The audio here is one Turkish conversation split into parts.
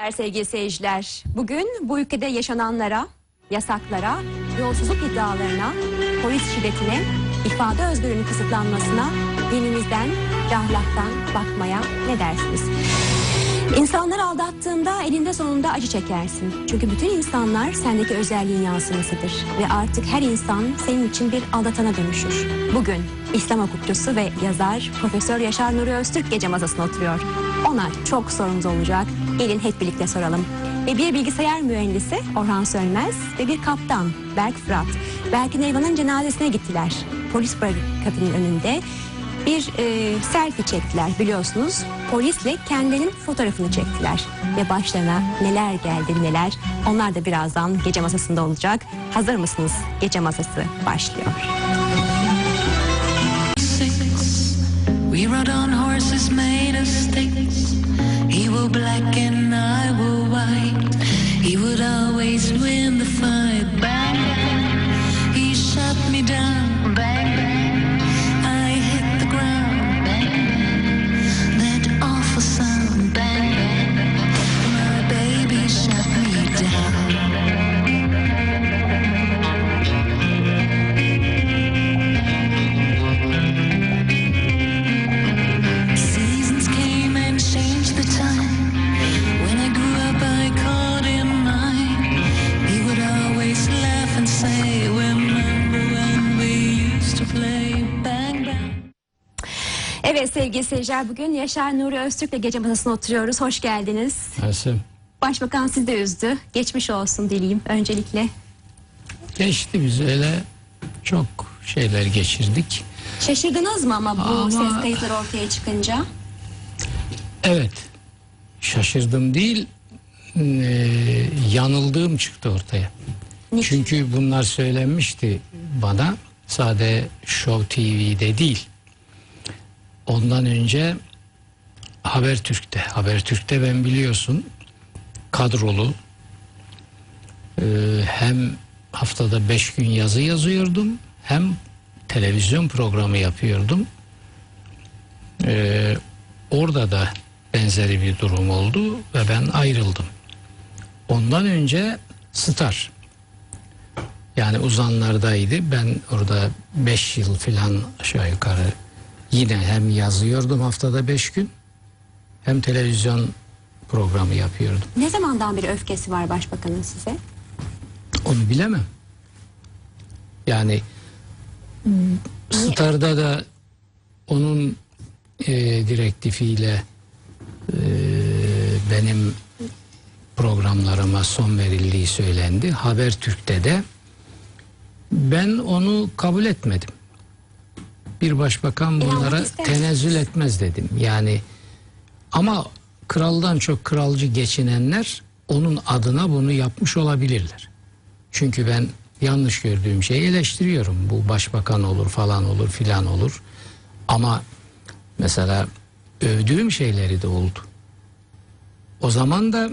Değerli Sevgili seyirciler, bugün bu ülkede yaşananlara, yasaklara, yolsuzluk iddialarına, polis şiddetine, ifade özgürlüğünün kısıtlanmasına, dinimizden ahlaktan bakmaya ne dersiniz? İnsanlar aldattığında elinde sonunda acı çekersin. Çünkü bütün insanlar sendeki özelliğin yansımasıdır. Ve artık her insan senin için bir aldatana dönüşür. Bugün İslam hukukçusu ve yazar Profesör Yaşar Nuri Öztürk gece masasına oturuyor. Ona çok sorumuz olacak. Gelin hep birlikte soralım. Ve bir bilgisayar mühendisi Orhan Sönmez ve bir kaptan Berk Fırat. Berk'in Eyvan'ın cenazesine gittiler. Polis barikatının önünde bir e, selfie çektiler biliyorsunuz. Polisle kendilerinin fotoğrafını çektiler. Ve başlarına neler geldi neler. Onlar da birazdan gece masasında olacak. Hazır mısınız? Gece masası başlıyor. We rode on horses made of sticks. He were black and I were white. He would always win the fight. Bang. He shot me down. Evet sevgili seyirciler bugün Yaşar Nuri Öztürk'le gece masasına oturuyoruz. Hoş geldiniz. Nasıl? Başbakan sizi de üzdü. Geçmiş olsun dileyim öncelikle. Geçti biz öyle çok şeyler geçirdik. Şaşırdınız mı ama bu Ama- ses kayıtları ortaya çıkınca? Evet şaşırdım değil eee, yanıldığım çıktı ortaya. Niçin? Çünkü bunlar söylenmişti bana sade Show TV'de değil. Ondan önce Habertürk'te. Habertürk'te ben biliyorsun kadrolu eee, hem haftada beş gün yazı yazıyordum hem televizyon programı yapıyordum. Eee, orada da benzeri bir durum oldu ve ben ayrıldım. Ondan önce Star yani uzanlardaydı. Ben orada 5 yıl falan aşağı yukarı yine hem yazıyordum haftada 5 gün hem televizyon programı yapıyordum. Ne zamandan beri öfkesi var başbakanın size? Onu bilemem. Yani Star'da da onun e, direktifiyle e, benim programlarıma son verildiği söylendi. Habertürk'te de ben onu kabul etmedim. Bir başbakan bunlara tenezzül etmez dedim. Yani ama kraldan çok kralcı geçinenler onun adına bunu yapmış olabilirler. Çünkü ben yanlış gördüğüm şeyi eleştiriyorum. Bu başbakan olur falan olur filan olur. Ama mesela övdüğüm şeyleri de oldu. O zaman da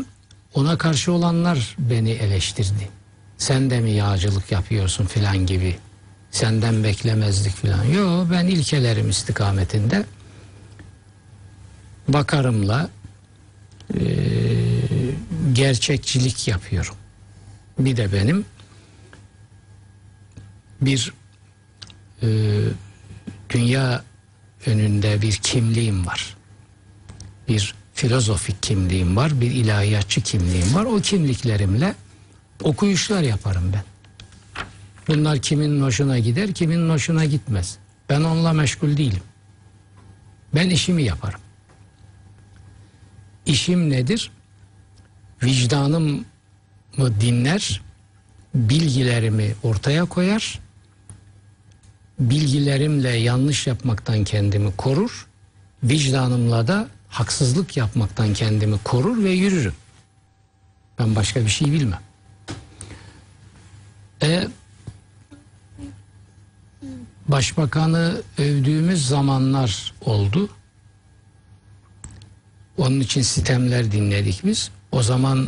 ona karşı olanlar beni eleştirdi. Sen de mi yağcılık yapıyorsun filan gibi. Senden beklemezdik filan. Yo ben ilkelerim istikametinde bakarımla eee, gerçekçilik yapıyorum. Bir de benim bir e, dünya önünde bir kimliğim var. Bir filozofik kimliğim var, bir ilahiyatçı kimliğim var. O kimliklerimle okuyuşlar yaparım ben. Bunlar kimin hoşuna gider, kimin hoşuna gitmez. Ben onunla meşgul değilim. Ben işimi yaparım. İşim nedir? Vicdanım mı dinler, bilgilerimi ortaya koyar, bilgilerimle yanlış yapmaktan kendimi korur, vicdanımla da haksızlık yapmaktan kendimi korur ve yürürüm. Ben başka bir şey bilmem. E, başbakanı övdüğümüz zamanlar oldu. Onun için sitemler dinledik biz. O zaman e,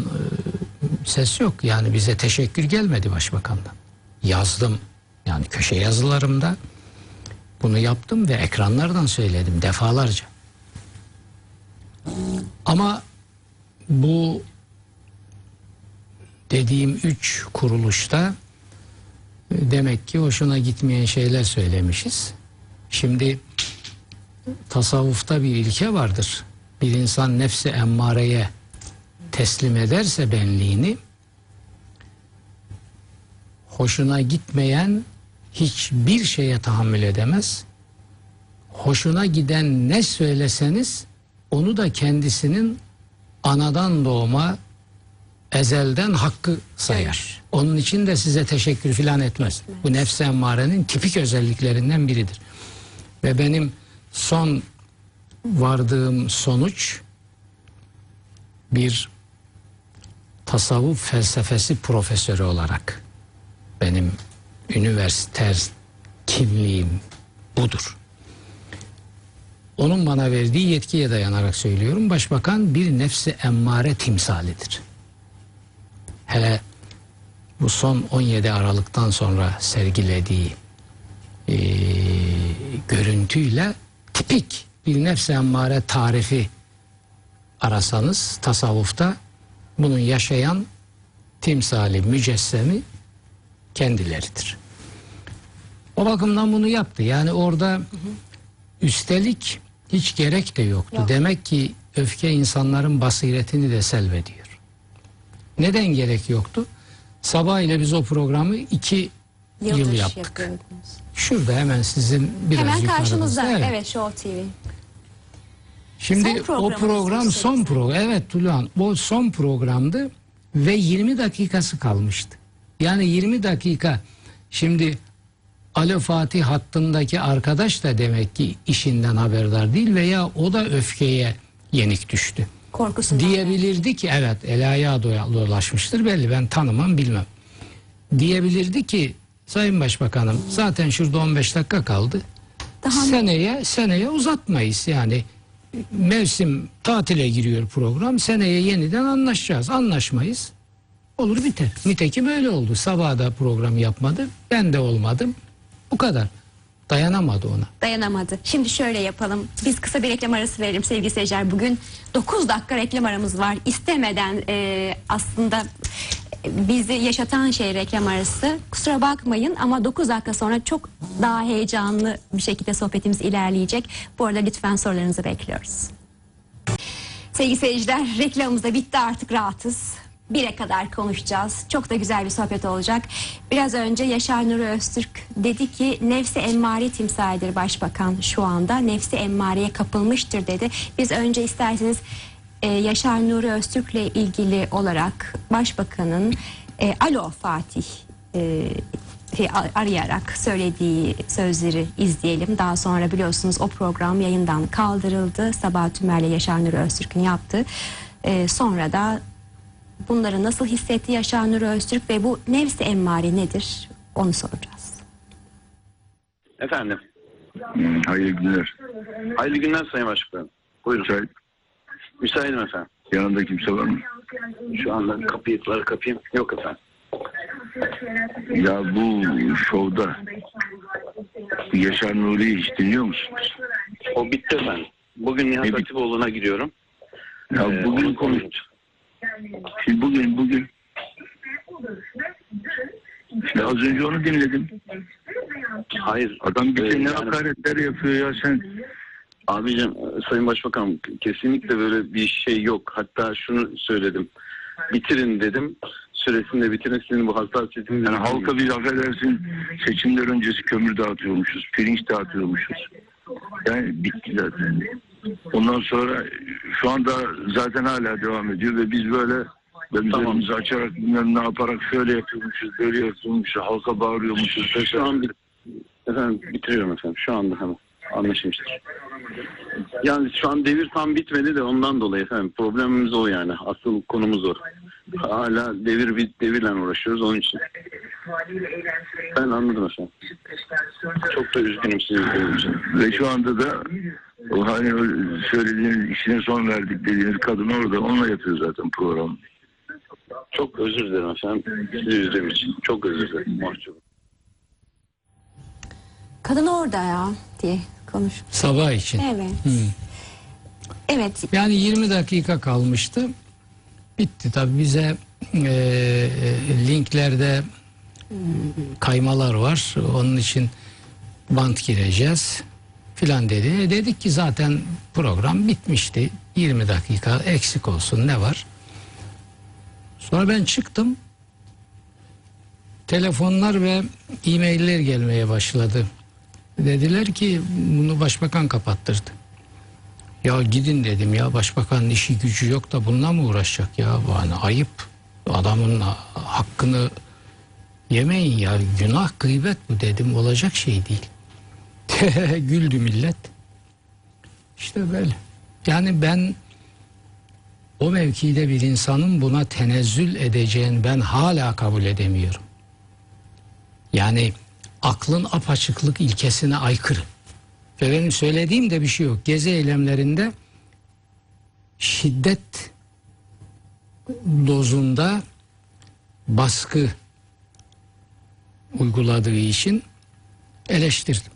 ses yok. Yani bize teşekkür gelmedi başbakandan. Yazdım. Yani köşe yazılarımda bunu yaptım ve ekranlardan söyledim defalarca. Ama bu dediğim üç kuruluşta demek ki hoşuna gitmeyen şeyler söylemişiz. Şimdi tasavvufta bir ilke vardır. Bir insan nefsi emmareye teslim ederse benliğini hoşuna gitmeyen hiçbir şeye tahammül edemez. Hoşuna giden ne söyleseniz onu da kendisinin anadan doğma ezelden hakkı sayar. Onun için de size teşekkür filan etmez. Bu nefs emmarenin tipik özelliklerinden biridir. Ve benim son vardığım sonuç bir tasavvuf felsefesi profesörü olarak benim üniversiter kimliğim budur. Onun bana verdiği yetkiye dayanarak söylüyorum. Başbakan bir nefsi emmare timsalidir. Hele bu son 17 Aralık'tan sonra sergilediği eee, görüntüyle tipik bir nefsi emmare tarifi arasanız tasavvufta bunun yaşayan timsali, mücessemi kendileridir. O bakımdan bunu yaptı. Yani orada üstelik hiç gerek de yoktu. Yok. Demek ki öfke insanların basiretini de selvediyor. Neden gerek yoktu? Sabah ile biz o programı iki yıl Yıldır yaptık. yapıyordunuz. Şurada hemen sizin biraz Hemen yukarıda. karşınızda. Evet. Show TV. Şimdi Son o program son program. Evet Tuluhan o son programdı ve 20 dakikası kalmıştı. Yani 20 dakika şimdi Alo Fatih hattındaki arkadaş da demek ki işinden haberdar değil veya o da öfkeye yenik düştü. Korkusundan. Diyebilirdi ki evet el ayağa doya- dolaşmıştır belli ben tanımam bilmem. Diyebilirdi ki Sayın Başbakanım zaten şurada 15 dakika kaldı. Daha seneye seneye uzatmayız yani mevsim tatile giriyor program seneye yeniden anlaşacağız anlaşmayız olur biter nitekim öyle oldu sabah da program yapmadı ben de olmadım bu kadar dayanamadı ona dayanamadı. Şimdi şöyle yapalım. Biz kısa bir reklam arası verelim sevgili seyirciler. Bugün 9 dakika reklam aramız var. İstemeden e, aslında bizi yaşatan şey reklam arası. Kusura bakmayın ama 9 dakika sonra çok daha heyecanlı bir şekilde sohbetimiz ilerleyecek. Bu arada lütfen sorularınızı bekliyoruz. Sevgili seyirciler reklamımız da bitti artık rahatız. Bire kadar konuşacağız. Çok da güzel bir sohbet olacak. Biraz önce Yaşar Nuri Öztürk dedi ki nefsi emmare timsalidir başbakan şu anda. Nefsi emmareye kapılmıştır dedi. Biz önce isterseniz e, Yaşar Nuri Öztürk'le ilgili olarak başbakanın e, Alo Fatih e, arayarak söylediği sözleri izleyelim. Daha sonra biliyorsunuz o program yayından kaldırıldı. Sabah Tümer'le Yaşar Nuri Öztürk'ün yaptığı. Ee, sonra da bunları nasıl hissetti Yaşar Nuri Öztürk ve bu nefsi emmare nedir onu soracağız. Efendim. Hmm, Hayırlı günler. Hayırlı günler Sayın Başbakanım. Buyurun. Müsait. Müsaitim efendim. Yanında kimse var mı? Şu anda kapıyı kapayım. Yok efendim. Ya bu şovda Yaşar Nuri'yi hiç dinliyor musunuz? O bitti efendim. Bugün Nihat? Hatipoğlu'na gidiyorum. Ya Ee, bugün onu konuş. Şimdi bugün bugün işte az önce onu dinledim. Hayır. Adam bir Ee, şey ne yani- hakaretler yapıyor ya sen. Abicim Sayın Başbakanım kesinlikle böyle bir şey yok. Hatta şunu söyledim. Bitirin dedim. Süresinde bitirin sizin bu hassasiyetinizi. Yani halka bir affedersin seçimler öncesi kömür dağıtıyormuşuz, pirinç dağıtıyormuşuz. Yani bitti zaten. Ondan sonra şu anda zaten hala devam ediyor ve biz böyle ve Tamam. üzerimizi açarak bilmem ne yaparak şöyle yapıyormuşuz, böyle yapıyormuşuz, halka bağırıyormuşuz. Şu an bit- efendim bitiriyorum efendim. Şu anda hemen anlaşılmıştır. Yani şu an devir tam bitmedi de ondan dolayı efendim. Problemimiz o yani. Asıl konumuz o. Hala devir bit devirle uğraşıyoruz onun için. Ben anladım efendim. Çok da üzgünüm sizi izlediğim için. Ve şu anda da o hani söylediğiniz işine son verdik dediğiniz kadın orada onunla yapıyor zaten program. Çok özür dilerim efendim. Sizi üzdüğüm için. Çok özür dilerim. Mahcup. Kadın orada ya diye konuş. sabah için Evet. Evet. yani 20 dakika kalmıştı bitti tabi bize e, linklerde e, kaymalar var. Onun için bant gireceğiz filan dedi. E, dedik ki zaten program bitmişti. 20 dakika eksik olsun ne var? Sonra ben çıktım. Telefonlar ve e-mailler gelmeye başladı. Dediler ki bunu başbakan kapattırdı. Ya gidin dedim ya başbakanın işi gücü yok da bununla mı uğraşacak ya? Bu hani ayıp. Adamın hakkını yemeyin ya. Günah gıybet bu dedim. Olacak şey değil. Güldü millet. İşte böyle. Yani ben o mevkide bir insanın buna tenezzül edeceğini ben hala kabul edemiyorum. Yani aklın apaçıklık ilkesine aykırı. Ve benim söylediğim de bir şey yok. Gezi eylemlerinde şiddet dozunda baskı uyguladığı için eleştirdim.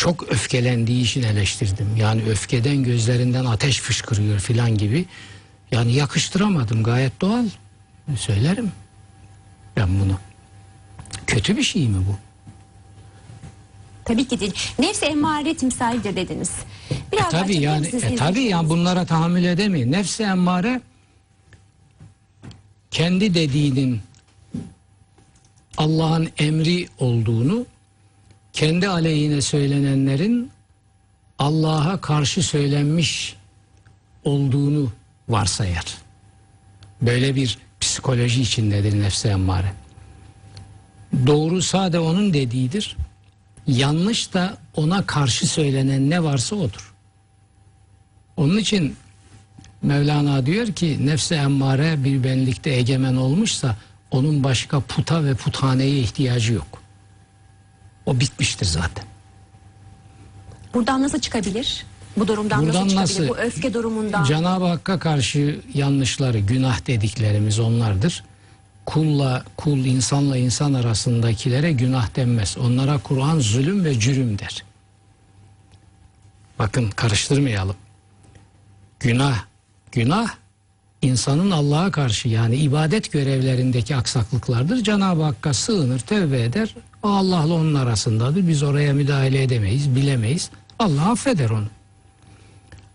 Çok öfkelendiği için eleştirdim. Yani öfkeden gözlerinden ateş fışkırıyor filan gibi. Yani yakıştıramadım gayet doğal. Söylerim ben bunu. Kötü bir şey mi bu? Tabii ki değil. Nefsi emmare timsalidir dediniz. Biraz E tabii yani e tabii yani bunlara tahammül edemeyin. Nefsi emmare kendi dediğinin Allah'ın emri olduğunu kendi aleyhine söylenenlerin Allah'a karşı söylenmiş olduğunu varsayar. Böyle bir psikoloji içindedir nefsi emmare. Doğru sade onun dediğidir. Yanlış da ona karşı söylenen ne varsa odur. Onun için Mevlana diyor ki nefsi emmare bir benlikte egemen olmuşsa onun başka puta ve puthaneye ihtiyacı yok. O bitmiştir zaten. Buradan nasıl çıkabilir? Bu durumdan Buradan nasıl çıkabilir? nasıl? Bu öfke durumundan. Cenab-ı Hakk'a karşı yanlışları, günah dediklerimiz onlardır. Kulla, kul insanla insan arasındakilere günah denmez. Onlara Kur'an zulüm ve cürüm der. Bakın karıştırmayalım. Günah, günah insanın Allah'a karşı yani ibadet görevlerindeki aksaklıklardır. Cenab-ı Hakk'a sığınır, tevbe eder. Allah'la onun arasındadır. Biz oraya müdahale edemeyiz, bilemeyiz. Allah affeder onu.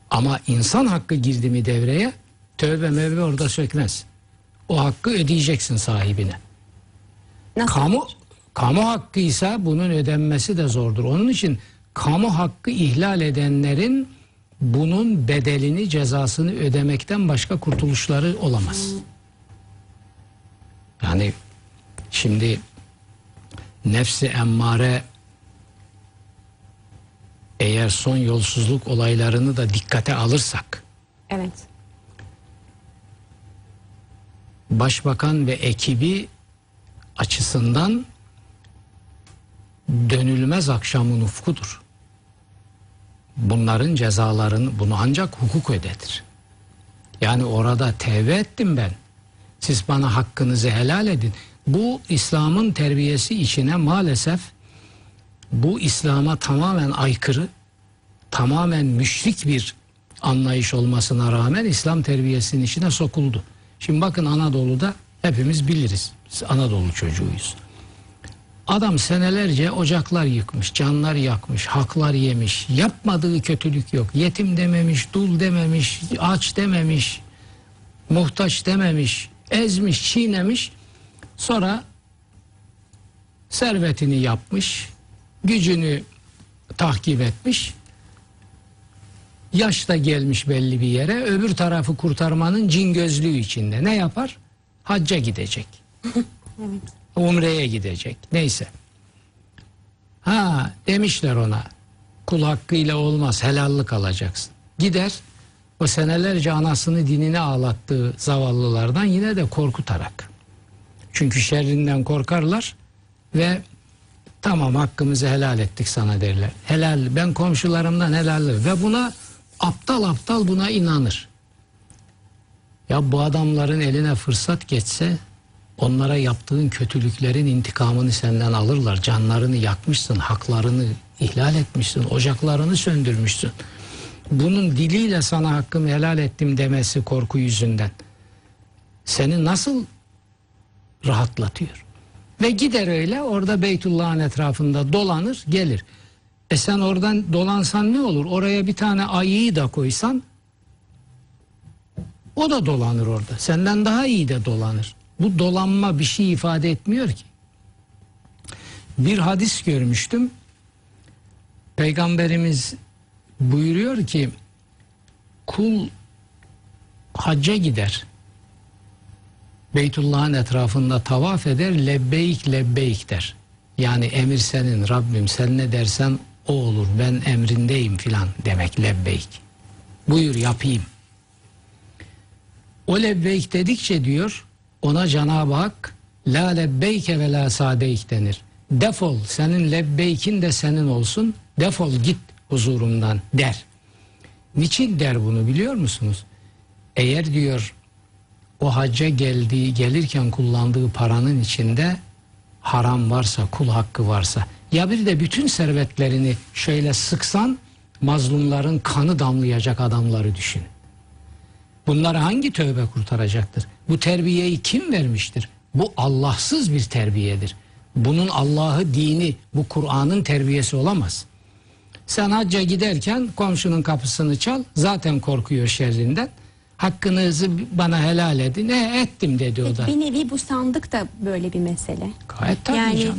Ama insan hakkı girdi mi devreye tövbe mevbe orada sökmez. O hakkı ödeyeceksin sahibine. Nasıl? Kamu kamu hakkıysa bunun ödenmesi de zordur. Onun için kamu hakkı ihlal edenlerin bunun bedelini, cezasını ödemekten başka kurtuluşları olamaz. Yani şimdi nefsi emmare eğer son yolsuzluk olaylarını da dikkate alırsak Evet. başbakan ve ekibi açısından dönülmez akşamın ufkudur. Bunların cezalarını bunu ancak hukuk ödetir. Yani orada tevbe ettim ben. Siz bana hakkınızı helal edin. Bu İslam'ın terbiyesi içine maalesef bu İslam'a tamamen aykırı, tamamen müşrik bir anlayış olmasına rağmen İslam terbiyesinin içine sokuldu. Şimdi bakın Anadolu'da hepimiz biliriz. Biz Anadolu çocuğuyuz. Adam senelerce ocaklar yıkmış, canlar yakmış, haklar yemiş. Yapmadığı kötülük yok. Yetim dememiş, dul dememiş, aç dememiş, muhtaç dememiş, ezmiş, çiğnemiş. Sonra servetini yapmış, gücünü tahkip etmiş. Yaş da gelmiş belli bir yere. Öbür tarafı kurtarmanın cin gözlüğü içinde. Ne yapar? Hacca gidecek. Umre'ye gidecek. Neyse. Ha demişler ona. Kul hakkıyla olmaz. Helallik alacaksın. Gider. O senelerce anasını dinini ağlattığı zavallılardan yine de korkutarak. Çünkü şerrinden korkarlar ve tamam hakkımızı helal ettik sana derler. Helal ben komşularımdan helaldir ve buna aptal aptal buna inanır. Ya bu adamların eline fırsat geçse onlara yaptığın kötülüklerin intikamını senden alırlar. Canlarını yakmışsın, haklarını ihlal etmişsin, ocaklarını söndürmüşsün. Bunun diliyle sana hakkımı helal ettim demesi korku yüzünden. Seni nasıl rahatlatıyor. Ve gider öyle orada Beytullah'ın etrafında dolanır gelir. E sen oradan dolansan ne olur? Oraya bir tane ayıyı da koysan o da dolanır orada. Senden daha iyi de dolanır. Bu dolanma bir şey ifade etmiyor ki. Bir hadis görmüştüm. Peygamberimiz buyuruyor ki kul hacca gider. Beytullah'ın etrafında tavaf eder, lebbeyk lebbeyk der. Yani emir senin Rabbim sen ne dersen o olur ben emrindeyim filan demek lebbeyk. Buyur yapayım. O lebbeyk dedikçe diyor ona Cenab-ı Hak la lebbeyke ve la sadeyk denir. Defol senin lebbeykin de senin olsun defol git huzurumdan der. Niçin der bunu biliyor musunuz? Eğer diyor o hacca geldiği gelirken kullandığı paranın içinde haram varsa kul hakkı varsa ya bir de bütün servetlerini şöyle sıksan mazlumların kanı damlayacak adamları düşün. Bunları hangi tövbe kurtaracaktır? Bu terbiyeyi kim vermiştir? Bu Allahsız bir terbiyedir. Bunun Allah'ı dini, bu Kur'an'ın terbiyesi olamaz. Sen hacca giderken komşunun kapısını çal, zaten korkuyor şerrinden. Hakkınızı bana helal edin. Ne ettim dedi o da. Bir nevi bu sandık da böyle bir mesele. Gayet tabii yani canım.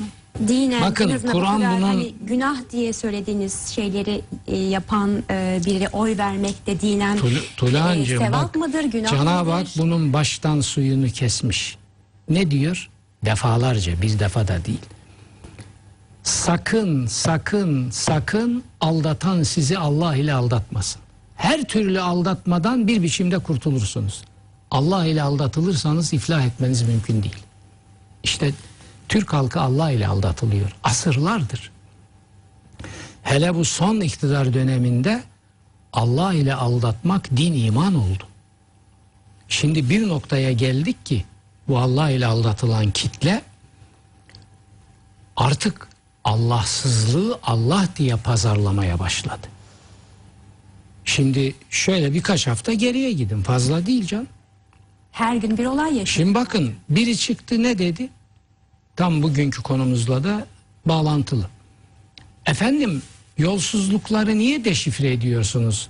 dinen Bakın, Kur'an bunun- hani günah diye söylediğiniz şeyleri e, yapan e, biri oy vermek de dinen Tul- Tulancığım e, sevap bak mıdır, günah Cenab-ı Hak bunun baştan suyunu kesmiş. Ne diyor? Defalarca bir defa da değil. Sakın sakın sakın aldatan sizi Allah ile aldatmasın. Her türlü aldatmadan bir biçimde kurtulursunuz. Allah ile aldatılırsanız iflah etmeniz mümkün değil. İşte Türk halkı Allah ile aldatılıyor. Asırlardır. Hele bu son iktidar döneminde Allah ile aldatmak din iman oldu. Şimdi bir noktaya geldik ki bu Allah ile aldatılan kitle artık Allahsızlığı Allah diye pazarlamaya başladı. Şimdi şöyle birkaç hafta geriye gidin fazla değil can. Her gün bir olay yaşıyor. Şimdi bakın biri çıktı ne dedi? Tam bugünkü konumuzla da bağlantılı. Efendim yolsuzlukları niye deşifre ediyorsunuz?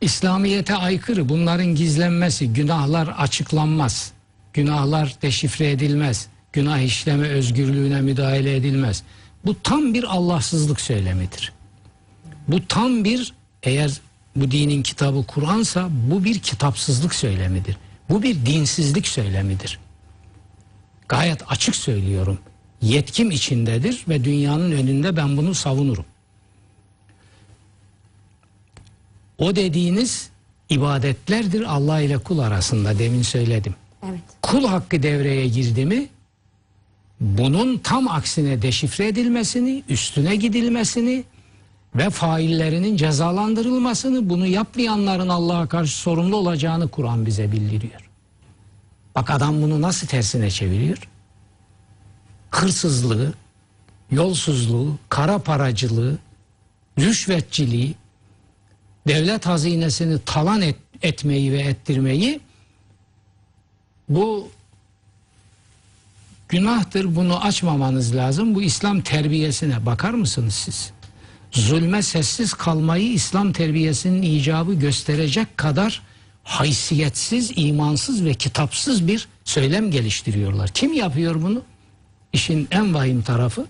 İslamiyete aykırı bunların gizlenmesi, günahlar açıklanmaz. Günahlar deşifre edilmez. Günah işleme özgürlüğüne müdahale edilmez. Bu tam bir Allahsızlık söylemidir. Bu tam bir eğer bu dinin kitabı Kur'ansa bu bir kitapsızlık söylemidir. Bu bir dinsizlik söylemidir. Gayet açık söylüyorum. Yetkim içindedir ve dünyanın önünde ben bunu savunurum. O dediğiniz ibadetlerdir Allah ile kul arasında demin söyledim. Evet. Kul hakkı devreye girdi mi bunun tam aksine deşifre edilmesini, üstüne gidilmesini ve faillerinin cezalandırılmasını, bunu yapmayanların Allah'a karşı sorumlu olacağını Kur'an bize bildiriyor. Bak adam bunu nasıl tersine çeviriyor? Hırsızlığı, yolsuzluğu, kara paracılığı, rüşvetçiliği, devlet hazinesini talan et- etmeyi ve ettirmeyi bu günahtır bunu açmamanız lazım. Bu İslam terbiyesine bakar mısınız siz? Zulme sessiz kalmayı İslam terbiyesinin icabı gösterecek kadar haysiyetsiz, imansız ve kitapsız bir söylem geliştiriyorlar. Kim yapıyor bunu? İşin en vahim tarafı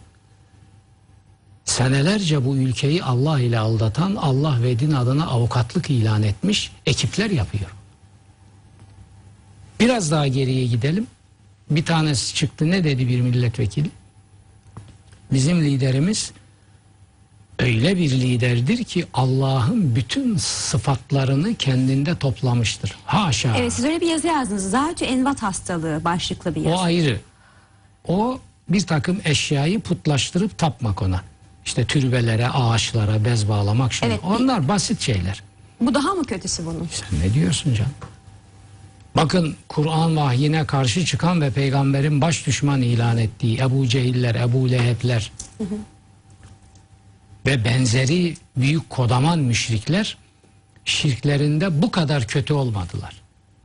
senelerce bu ülkeyi Allah ile aldatan, Allah ve din adına avukatlık ilan etmiş ekipler yapıyor. Biraz daha geriye gidelim. Bir tanesi çıktı ne dedi bir milletvekili? Bizim liderimiz öyle bir liderdir ki Allah'ın bütün sıfatlarını kendinde toplamıştır. Haşa. Evet siz öyle bir yazı yazdınız. Zatü envat hastalığı başlıklı bir yazı. O ayrı. O bir takım eşyayı putlaştırıp tapmak ona. İşte türbelere, ağaçlara, bez bağlamak şunu. Evet, Onlar basit şeyler. Bu daha mı kötüsü bunun? Sen ne diyorsun canım? Bakın Kur'an vahyine karşı çıkan ve peygamberin baş düşman ilan ettiği Ebu Cehiller, Ebu Lehebler ve benzeri büyük kodaman müşrikler şirklerinde bu kadar kötü olmadılar.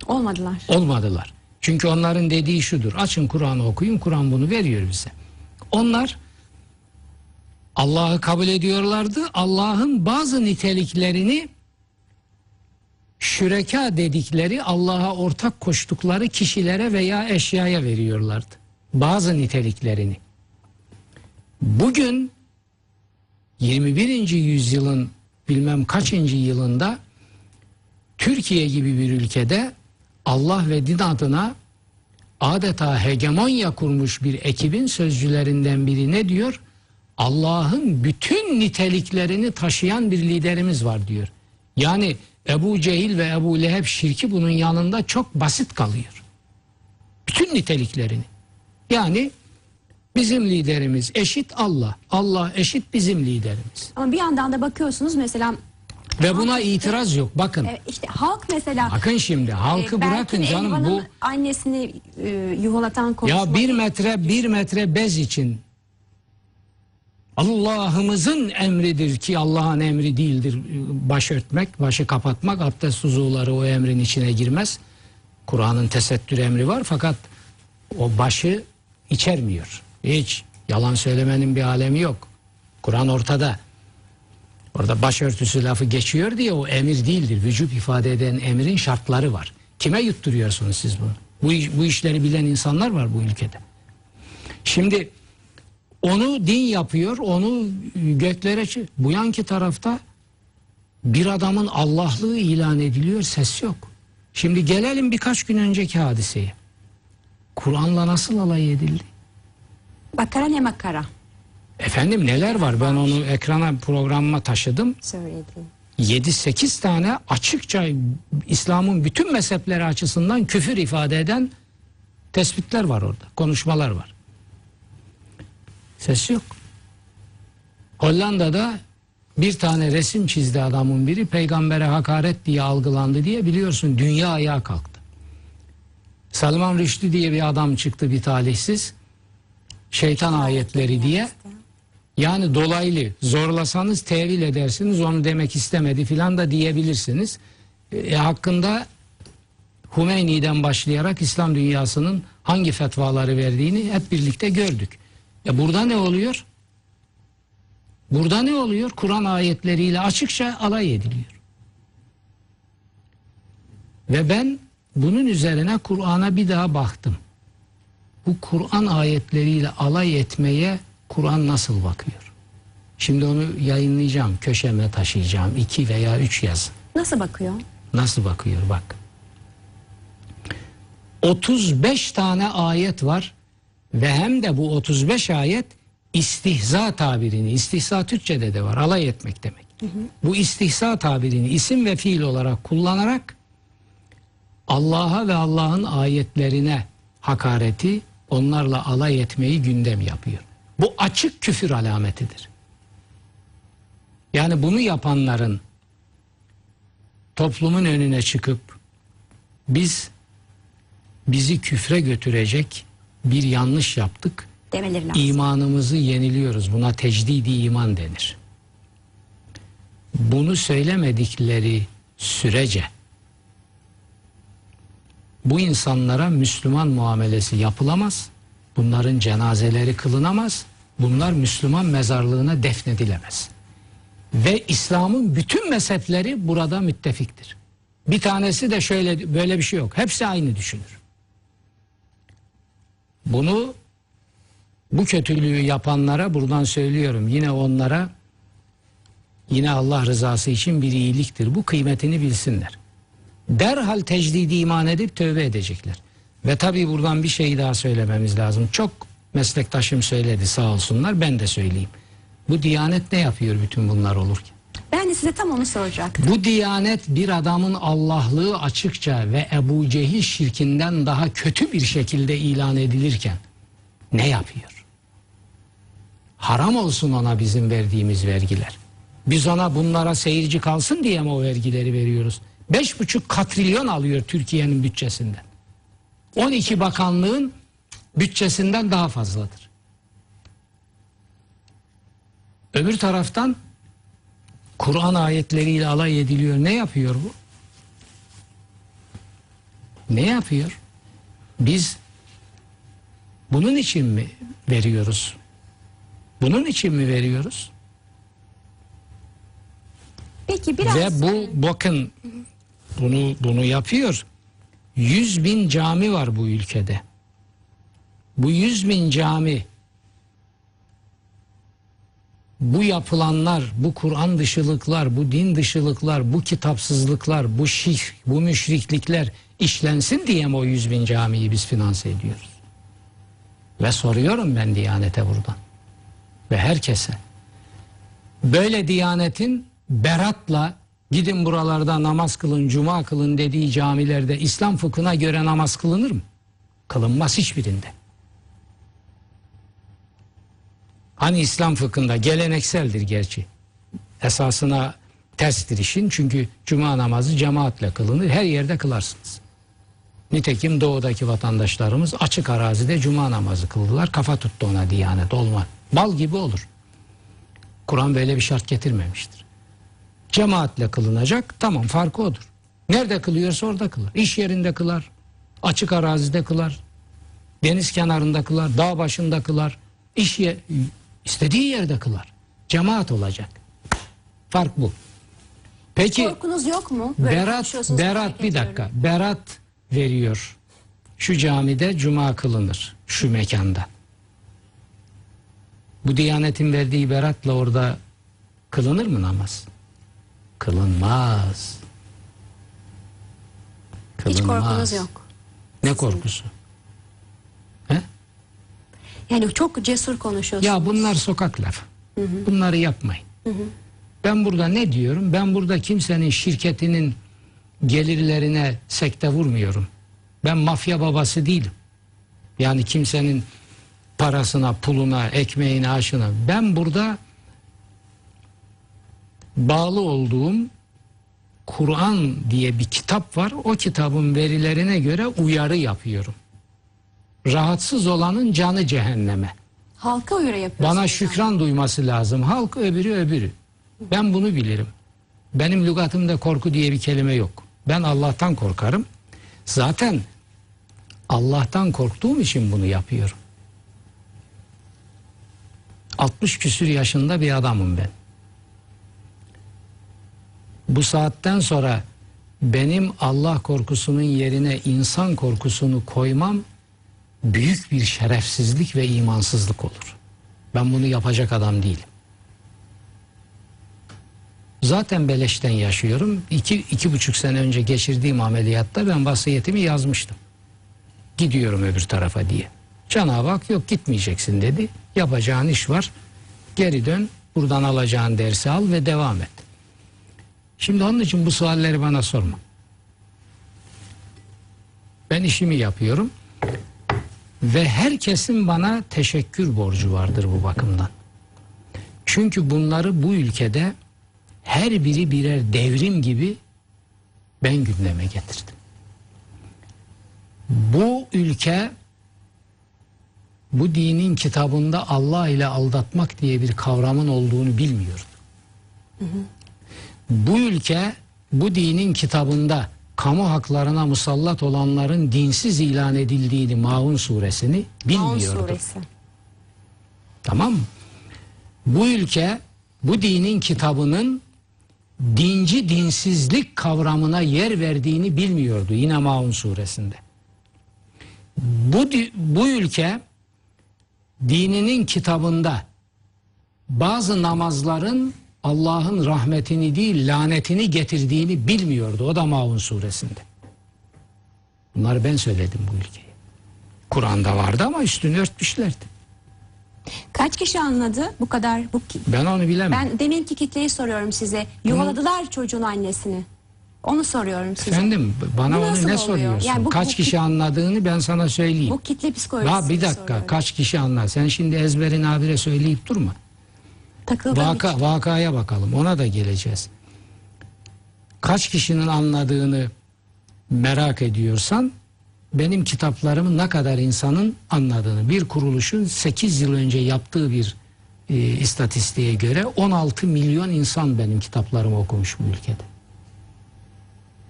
Olmadılar. Olmadılar. Çünkü onların dediği şudur. Açın Kur'an'ı okuyun. Kur'an bunu veriyor bize. Onlar Allah'ı kabul ediyorlardı. Allah'ın bazı niteliklerini şüreka dedikleri Allah'a ortak koştukları kişilere veya eşyaya veriyorlardı. Bazı niteliklerini. Bugün 21. yüzyılın bilmem kaçıncı yılında Türkiye gibi bir ülkede Allah ve din adına adeta hegemonya kurmuş bir ekibin sözcülerinden biri ne diyor? Allah'ın bütün niteliklerini taşıyan bir liderimiz var diyor. Yani Ebu Cehil ve Ebu Leheb şirki bunun yanında çok basit kalıyor. Bütün niteliklerini. Yani bizim liderimiz eşit Allah. Allah eşit bizim liderimiz. Ama bir yandan da bakıyorsunuz mesela Ve buna itiraz yok. Bakın. e, işte halk mesela Bakın şimdi halkı e, bırakın canım bu annesini e, yuvalatan konuşma. ya bir metre bir metre bez için Allah'ımızın emridir ki Allah'ın emri değildir baş örtmek, başı kapatmak, abdest uzuvları o emrin içine girmez. Kur'an'ın tesettür emri var fakat o başı içermiyor. Hiç yalan söylemenin bir alemi yok. Kur'an ortada. Orada başörtüsü lafı geçiyor diye o emir değildir. Vücut ifade eden emrin şartları var. Kime yutturuyorsunuz siz bunu? Bu, bu işleri bilen insanlar var bu ülkede. Şimdi onu din yapıyor, onu göklere bu yanki tarafta bir adamın Allah'lığı ilan ediliyor, ses yok. Şimdi gelelim birkaç gün önceki hadiseye. Kur'an'la nasıl alay edildi? Bakara ne makara Efendim neler var? Ben onu ekrana programıma taşıdım. söyledi. 7-8 tane açıkça İslam'ın bütün mezhepleri açısından küfür ifade eden tespitler var orada. Konuşmalar var. Ses yok. Hollanda'da bir tane resim çizdi adamın biri peygambere hakaret diye algılandı diye biliyorsun dünya ayağa kalktı. Salman Rushdie diye bir adam çıktı bir talihsiz. Şeytan ayetleri diye. Yani dolaylı zorlasanız tevil edersiniz onu demek istemedi filan da diyebilirsiniz. E, hakkında Hümeyni'den başlayarak İslam dünyasının hangi fetvaları verdiğini hep birlikte gördük. E burada ne oluyor? Burada ne oluyor? Kur'an ayetleriyle açıkça alay ediliyor. Ve ben bunun üzerine Kur'an'a bir daha baktım. Bu Kur'an ayetleriyle alay etmeye Kur'an nasıl bakıyor? Şimdi onu yayınlayacağım, köşeme taşıyacağım. iki veya üç yazı. Nasıl bakıyor? Nasıl bakıyor bak. 35 tane ayet var ve hem de bu 35 ayet istihza tabirini, istihza Türkçe'de de var, alay etmek demek. Bu istihza tabirini isim ve fiil olarak kullanarak Allah'a ve Allah'ın ayetlerine hakareti, onlarla alay etmeyi gündem yapıyor. Bu açık küfür alametidir. Yani bunu yapanların toplumun önüne çıkıp biz bizi küfre götürecek bir yanlış yaptık. Demeleri lazım. İmanımızı yeniliyoruz. Buna tecdidi iman denir. Bunu söylemedikleri sürece bu insanlara Müslüman muamelesi yapılamaz. Bunların cenazeleri kılınamaz. Bunlar Müslüman mezarlığına defnedilemez. Ve İslam'ın bütün mezhepleri burada müttefiktir. Bir tanesi de şöyle böyle bir şey yok. Hepsi aynı düşünür. Bunu bu kötülüğü yapanlara buradan söylüyorum. Yine onlara yine Allah rızası için bir iyiliktir. Bu kıymetini bilsinler. Derhal tecdidi iman edip tövbe edecekler. Ve tabii buradan bir şey daha söylememiz lazım. Çok meslektaşım söyledi sağ olsunlar ben de söyleyeyim. Bu diyanet ne yapıyor bütün bunlar olurken? Ben de size tam onu soracaktım. Bu diyanet bir adamın Allah'lığı açıkça ve Ebu Cehil şirkinden daha kötü bir şekilde ilan edilirken ne yapıyor? Haram olsun ona bizim verdiğimiz vergiler. Biz ona bunlara seyirci kalsın diye mi o vergileri veriyoruz? Beş buçuk katrilyon alıyor Türkiye'nin bütçesinden. 12 bakanlığın bütçesinden daha fazladır. Öbür taraftan Kur'an ayetleriyle alay ediliyor. Ne yapıyor bu? Ne yapıyor? Biz bunun için mi veriyoruz? Bunun için mi veriyoruz? Peki biraz Ve bu bakın bunu bunu yapıyor. 100 bin cami var bu ülkede. Bu 100 bin cami bu yapılanlar, bu Kur'an dışılıklar, bu din dışılıklar, bu kitapsızlıklar, bu şirk, bu müşriklikler işlensin diye mi o 100 bin camiyi biz finanse ediyoruz? Ve soruyorum ben Diyanete buradan ve herkese. Böyle Diyanetin beratla gidin buralarda namaz kılın, cuma kılın dediği camilerde İslam fıkhına göre namaz kılınır mı? Kılınmaz hiçbirinde. Hani İslam fıkhında gelenekseldir gerçi. Esasına terstir işin çünkü cuma namazı cemaatle kılınır. Her yerde kılarsınız. Nitekim doğudaki vatandaşlarımız açık arazide cuma namazı kıldılar. Kafa tuttu ona diyanet olma. Bal gibi olur. Kur'an böyle bir şart getirmemiştir. Cemaatle kılınacak tamam farkı odur. Nerede kılıyorsa orada kılar. İş yerinde kılar. Açık arazide kılar. Deniz kenarında kılar. Dağ başında kılar. İş ye istediği yerde kılar. Cemaat olacak. Fark bu. Peki korkunuz yok mu? Böyle Berat Berat bir dakika. Berat veriyor. Şu camide cuma kılınır şu mekanda. Bu Diyanetin verdiği beratla orada kılınır mı namaz? Kılınmaz. Hiç Kılınmaz. korkunuz yok. Ne korkusu? He? Yani çok cesur konuşuyorsunuz. Ya bunlar sokak lafı. Bunları yapmayın. Ben burada ne diyorum? Ben burada kimsenin şirketinin gelirlerine sekte vurmuyorum. Ben mafya babası değilim. Yani kimsenin parasına, puluna, ekmeğine, aşına. Ben burada bağlı olduğum Kur'an diye bir kitap var. O kitabın verilerine göre uyarı yapıyorum. Rahatsız olanın canı cehenneme. Halka uyarı yapıyorsunuz. Bana şükran duyması lazım. Halk öbürü öbürü. Ben bunu bilirim. Benim lügatımda korku diye bir kelime yok. Ben Allah'tan korkarım. Zaten Allah'tan korktuğum için bunu yapıyorum. 60 küsür yaşında bir adamım ben. Bu saatten sonra benim Allah korkusunun yerine insan korkusunu koymam büyük bir şerefsizlik ve imansızlık olur. Ben bunu yapacak adam değilim. Zaten beleşten yaşıyorum. İki, iki buçuk sene önce geçirdiğim ameliyatta ben vasiyetimi yazmıştım. Gidiyorum öbür tarafa diye. Cenab-ı Hak yok gitmeyeceksin dedi. Yapacağın iş var. Geri dön. Buradan alacağın dersi al ve devam et. Şimdi onun için bu sualleri bana sorma. Ben işimi yapıyorum. Ve herkesin bana teşekkür borcu vardır bu bakımdan. Çünkü bunları bu ülkede her biri birer devrim gibi ben gündeme getirdim. Bu ülke bu dinin kitabında Allah ile aldatmak diye bir kavramın olduğunu bilmiyordu. Bu ülke bu dinin kitabında kamu haklarına musallat olanların dinsiz ilan edildiğini Maun suresini Maun bilmiyordu. suresi. Tamam mı? Bu ülke bu dinin kitabının dinci dinsizlik kavramına yer verdiğini bilmiyordu yine Maun suresinde. Bu, bu ülke dininin kitabında bazı namazların Allah'ın rahmetini değil lanetini getirdiğini bilmiyordu. O da Maun suresinde. Bunları ben söyledim bu ülkeye. Kur'an'da vardı ama üstünü örtmüşlerdi. Kaç kişi anladı bu kadar? Bu ki- Ben onu bilemem. ben deminki kitleyi soruyorum size. Yuvaladılar çocuğun annesini. Onu soruyorum size. Efendim bana Bu onu ne oluyor? soruyorsun? Yani bu- kaç bu- kişi anladığını ben sana söyleyeyim. Bu kitle psikolojisi. Ya bir dakika kaç kişi anlar? Sen şimdi ezberin habire söyleyip durma. Takıldığım Vaka, için. vakaya bakalım ona da geleceğiz. Kaç kişinin anladığını merak ediyorsan benim kitaplarımı ne kadar insanın anladığını bir kuruluşun 8 yıl önce yaptığı bir e, istatistiğe göre 16 milyon insan benim kitaplarımı okumuş bu ülkede.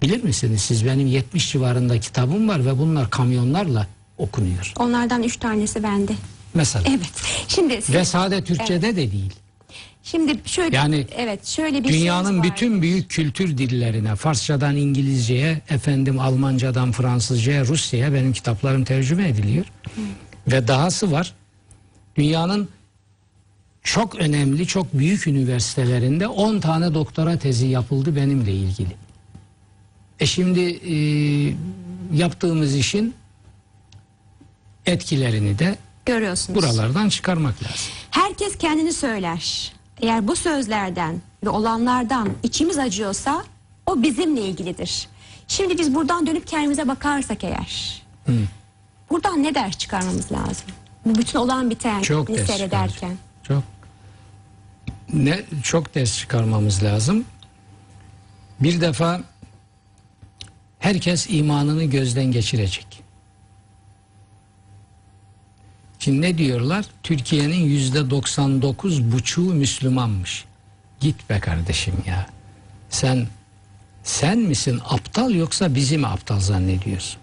Bilir misiniz siz benim 70 civarında kitabım var ve bunlar kamyonlarla okunuyor. Onlardan üç tanesi bende. Mesela. Evet. Şimdi Ve sade Türkçe'de de değil. Şimdi şöyle Yani evet şöyle bir Dünyanın bütün büyük kültür dillerine, Farsçadan İngilizceye, efendim Almancadan Fransızcaya, Rusça'ya benim kitaplarım tercüme ediliyor. Ve dahası var. Dünyanın çok önemli, çok büyük üniversitelerinde 10 tane doktora tezi yapıldı benimle ilgili. E şimdi e, yaptığımız işin etkilerini de görüyorsunuz. buralardan çıkarmak lazım. Herkes kendini söyler. Eğer bu sözlerden ve olanlardan içimiz acıyorsa o bizimle ilgilidir. Şimdi biz buradan dönüp kendimize bakarsak eğer. Buradan ne ders çıkarmamız lazım? Bu bütün olan biten Çok ders seyrederken. Çok ne çok ders çıkarmamız lazım. Bir defa herkes imanını gözden geçirecek. Şimdi ne diyorlar? Türkiye'nin yüzde 99 buçuğu Müslümanmış. Git be kardeşim ya. Sen sen misin aptal yoksa bizi mi aptal zannediyorsun?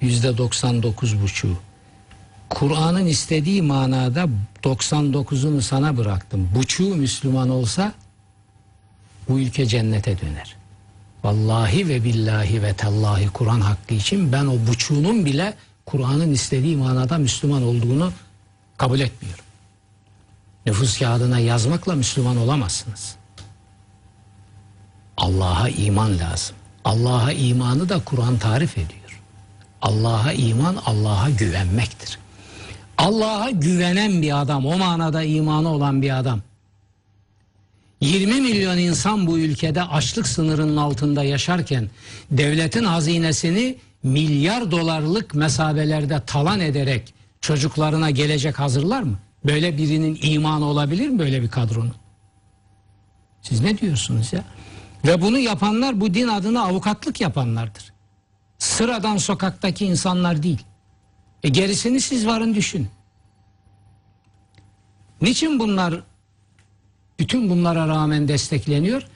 Yüzde 99 buçuğu. Kur'an'ın istediği manada 99'unu sana bıraktım. Buçuğu Müslüman olsa bu ülke cennete döner. Vallahi ve billahi ve tallahi Kur'an hakkı için ben o buçuğunun bile Kur'an'ın istediği manada Müslüman olduğunu kabul etmiyorum. Nüfus kağıdına yazmakla Müslüman olamazsınız. Allah'a iman lazım. Allah'a imanı da Kur'an tarif ediyor. Allah'a iman Allah'a güvenmektir. Allah'a güvenen bir adam, o manada imanı olan bir adam. 20 milyon insan bu ülkede açlık sınırının altında yaşarken devletin hazinesini milyar dolarlık mesabelerde talan ederek çocuklarına gelecek hazırlar mı? Böyle birinin imanı olabilir mi böyle bir kadronun? Siz ne diyorsunuz ya? Ve bunu yapanlar bu din adına avukatlık yapanlardır. Sıradan sokaktaki insanlar değil. E gerisini siz varın düşün. Niçin bunlar bütün bunlara rağmen destekleniyor?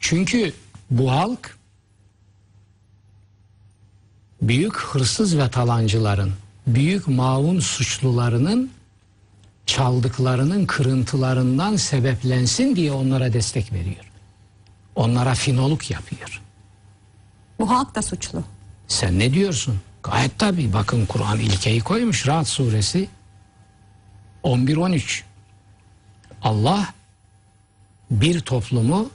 Çünkü bu halk büyük hırsız ve talancıların, büyük maun suçlularının çaldıklarının kırıntılarından sebeplensin diye onlara destek veriyor. Onlara finoluk yapıyor. Bu halk da suçlu. Sen ne diyorsun? Gayet tabii. Bakın Kur'an ilkeyi koymuş. Rahat suresi 11-13. Allah bir toplumu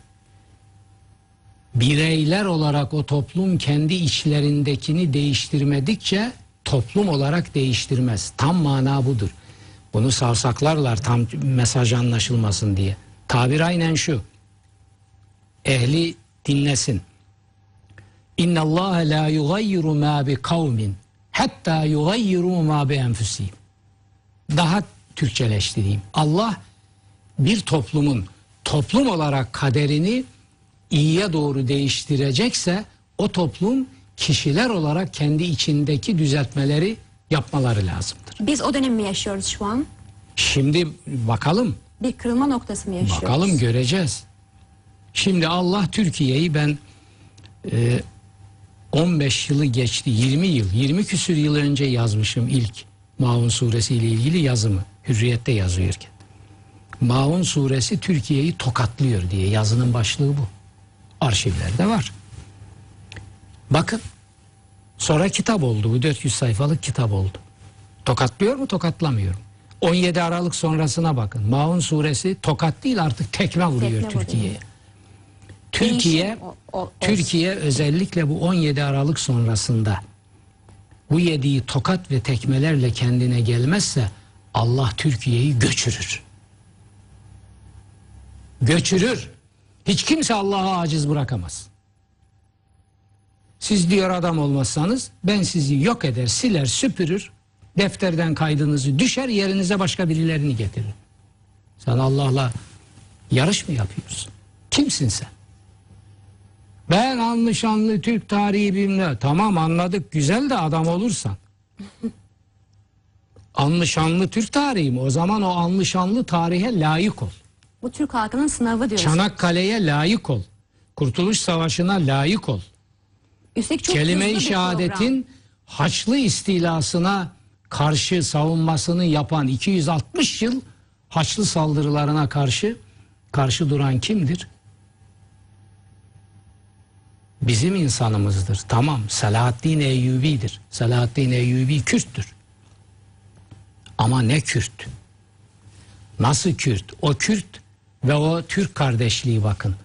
bireyler olarak o toplum kendi içlerindekini değiştirmedikçe toplum olarak değiştirmez. Tam mana budur. Bunu savsaklarlar tam mesaj anlaşılmasın diye. Tabir aynen şu. Ehli dinlesin. İnna Allah la yugayyiru ma bi kavmin hatta yugayyiru ma bi enfusihim. Daha Türkçeleştireyim. Allah bir toplumun toplum olarak kaderini iyiye doğru değiştirecekse o toplum kişiler olarak kendi içindeki düzeltmeleri yapmaları lazımdır. Biz o dönemi mi yaşıyoruz şu an? Şimdi bakalım Bir kırılma noktası mı yaşıyoruz? Bakalım göreceğiz. Şimdi Allah Türkiye'yi ben e, 15 yılı geçti 20 yıl 20 küsür yıl önce yazmışım ilk Maun suresi ile ilgili yazımı Hürriyet'te yazıyorken. Maun suresi Türkiye'yi tokatlıyor diye yazının başlığı bu. Arşivlerde var. Bakın sonra kitap oldu bu 400 sayfalık kitap oldu. Tokatlıyor mu tokatlamıyor mu? 17 Aralık sonrasına bakın. Maun suresi tokat değil artık tekme vuruyor. Türkiye'ye. Türkiye o- o- Türkiye özellikle bu 17 Aralık sonrasında bu yediği tokat ve tekmelerle kendine gelmezse Allah Türkiye'yi göçürür. Göçürür. Hiç kimse Allah'a aciz bırakamaz. Siz diyor adam olmazsanız ben sizi yok eder, siler, süpürür, defterden kaydınızı düşer, yerinize başka birilerini getirir. Sen Allah'la yarış mı yapıyorsun? Kimsin sen? Ben anlı şanlı Türk tarihi bilmem. Tamam anladık güzel de adam olursan. anlı şanlı Türk tarihi mi? O zaman o anlı şanlı tarihe layık ol. Bu Türk halkının sınavı diyoruz. Çanakkale'ye layık ol. Kurtuluş Savaşı'na layık ol. Üstelik çok Kelime-i şehadetin Haçlı istilasına karşı savunmasını yapan 260 yıl Haçlı saldırılarına karşı karşı duran kimdir? Bizim insanımızdır. Tamam Selahaddin Eyyubi'dir. Selahaddin Eyyubi Kürttür. Ama ne Kürt? Nasıl Kürt? O Kürt ve o Türk kardeşliği bakın.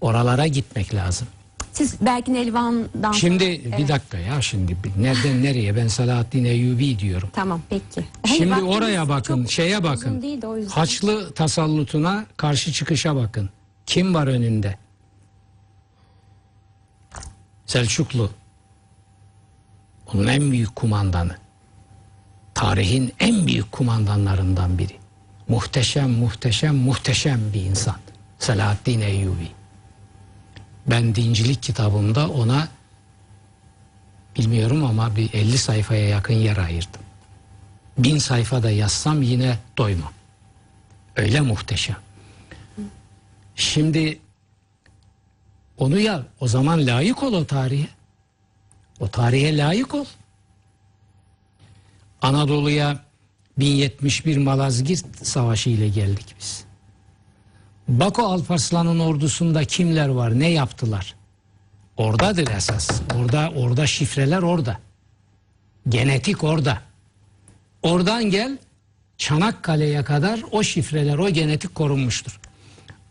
Oralara gitmek lazım. Siz Berkin Elvan'dan Şimdi sonra- bir Evet, dakika ya şimdi nereden nereye ben Selahaddin Eyyubi diyorum. Tamam peki. Hani Şimdi vaktimiz oraya bakın, şeye bakın. değil de. Haçlı tasallutuna karşı çıkışa bakın. Kim var önünde? Selçuklu. Onun en büyük kumandanı. Tarihin en büyük kumandanlarından biri. Muhteşem, muhteşem, muhteşem bir insan. Selahaddin Eyyubi. Ben dincilik kitabımda ona bilmiyorum ama bir 50 sayfaya yakın yer ayırdım bin sayfada yazsam yine doymam. Öyle muhteşem. Şimdi onu ya o zaman layık ol o tarihe. O tarihe layık ol. Anadolu'ya 1071 Malazgirt Savaşı ile geldik biz. Bako Alparslan'ın ordusunda kimler var, ne yaptılar? Oradadır esas. Orada orada şifreler orada. Genetik orada. Oradan gel Çanakkale'ye kadar o şifreler, o genetik korunmuştur.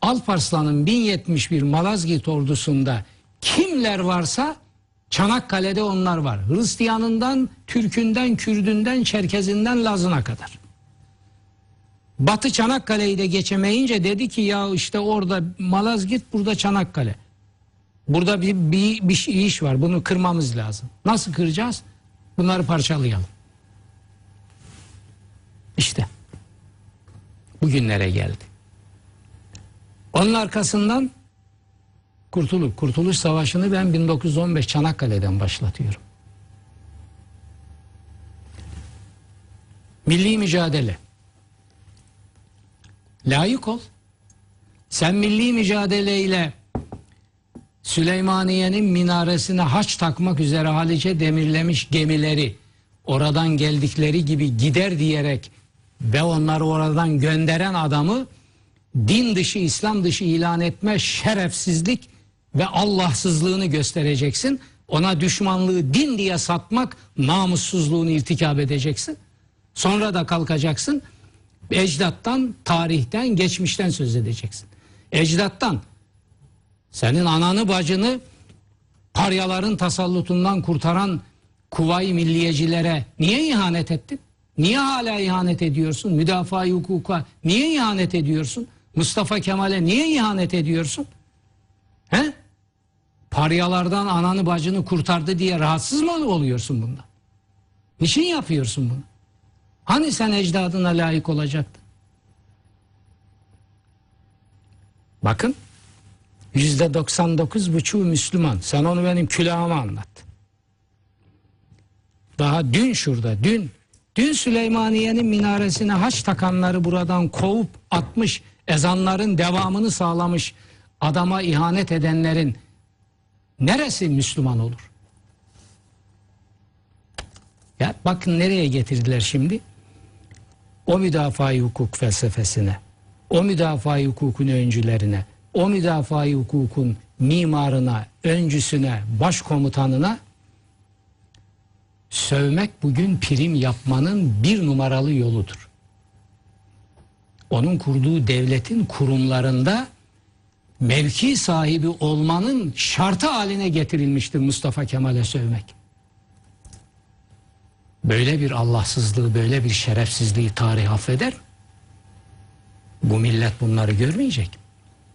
Alparslan'ın 1071 Malazgirt ordusunda kimler varsa Çanakkale'de onlar var. Hristiyanından, Türkünden, Kürdünden, Çerkezinden, Lazına kadar. Batı Çanakkale'yi de geçemeyince dedi ki ya işte orada Malazgirt, burada Çanakkale. Burada bir, bir, bir şey- iş var. Bunu kırmamız lazım. Nasıl kıracağız? Bunları parçalayalım. İşte bugünlere geldi. Onun arkasından Kurtuluş, Kurtuluş Savaşı'nı ben 1915 Çanakkale'den başlatıyorum. Milli mücadele. Layık ol. Sen milli mücadeleyle Süleymaniye'nin minaresine haç takmak üzere Halice demirlemiş gemileri oradan geldikleri gibi gider diyerek ve onları oradan gönderen adamı din dışı İslam dışı ilan etme şerefsizlik ve Allahsızlığını göstereceksin. Ona düşmanlığı din diye satmak namussuzluğunu irtikap edeceksin. Sonra da kalkacaksın ecdattan, tarihten, geçmişten söz edeceksin. Ecdattan senin ananı bacını paryaların tasallutundan kurtaran kuvayi milliyecilere niye ihanet ettin? Niye hala ihanet ediyorsun? Müdafaa hukuka niye ihanet ediyorsun? Mustafa Kemal'e niye ihanet ediyorsun? He? Paryalardan ananı bacını kurtardı diye rahatsız mı oluyorsun bundan? Niçin yapıyorsun bunu? Hani sen ecdadına layık olacaktın? Bakın yüzde 99 buçuğu Müslüman. Sen onu benim külahıma anlat. Daha dün şurada dün dün Süleymaniye'nin minaresine haç takanları buradan kovup atmış ezanların devamını sağlamış adama ihanet edenlerin neresi Müslüman olur? Ya bakın nereye getirdiler şimdi? O müdafaa hukuk felsefesine, o müdafaa hukukun öncülerine, o müdafaa hukukun mimarına, öncüsüne, başkomutanına sövmek bugün prim yapmanın bir numaralı yoludur. Onun kurduğu devletin kurumlarında mevki sahibi olmanın şartı haline getirilmiştir Mustafa Kemal'e sövmek. Böyle bir Allahsızlığı, böyle bir şerefsizliği tarih affeder? Bu millet bunları görmeyecek.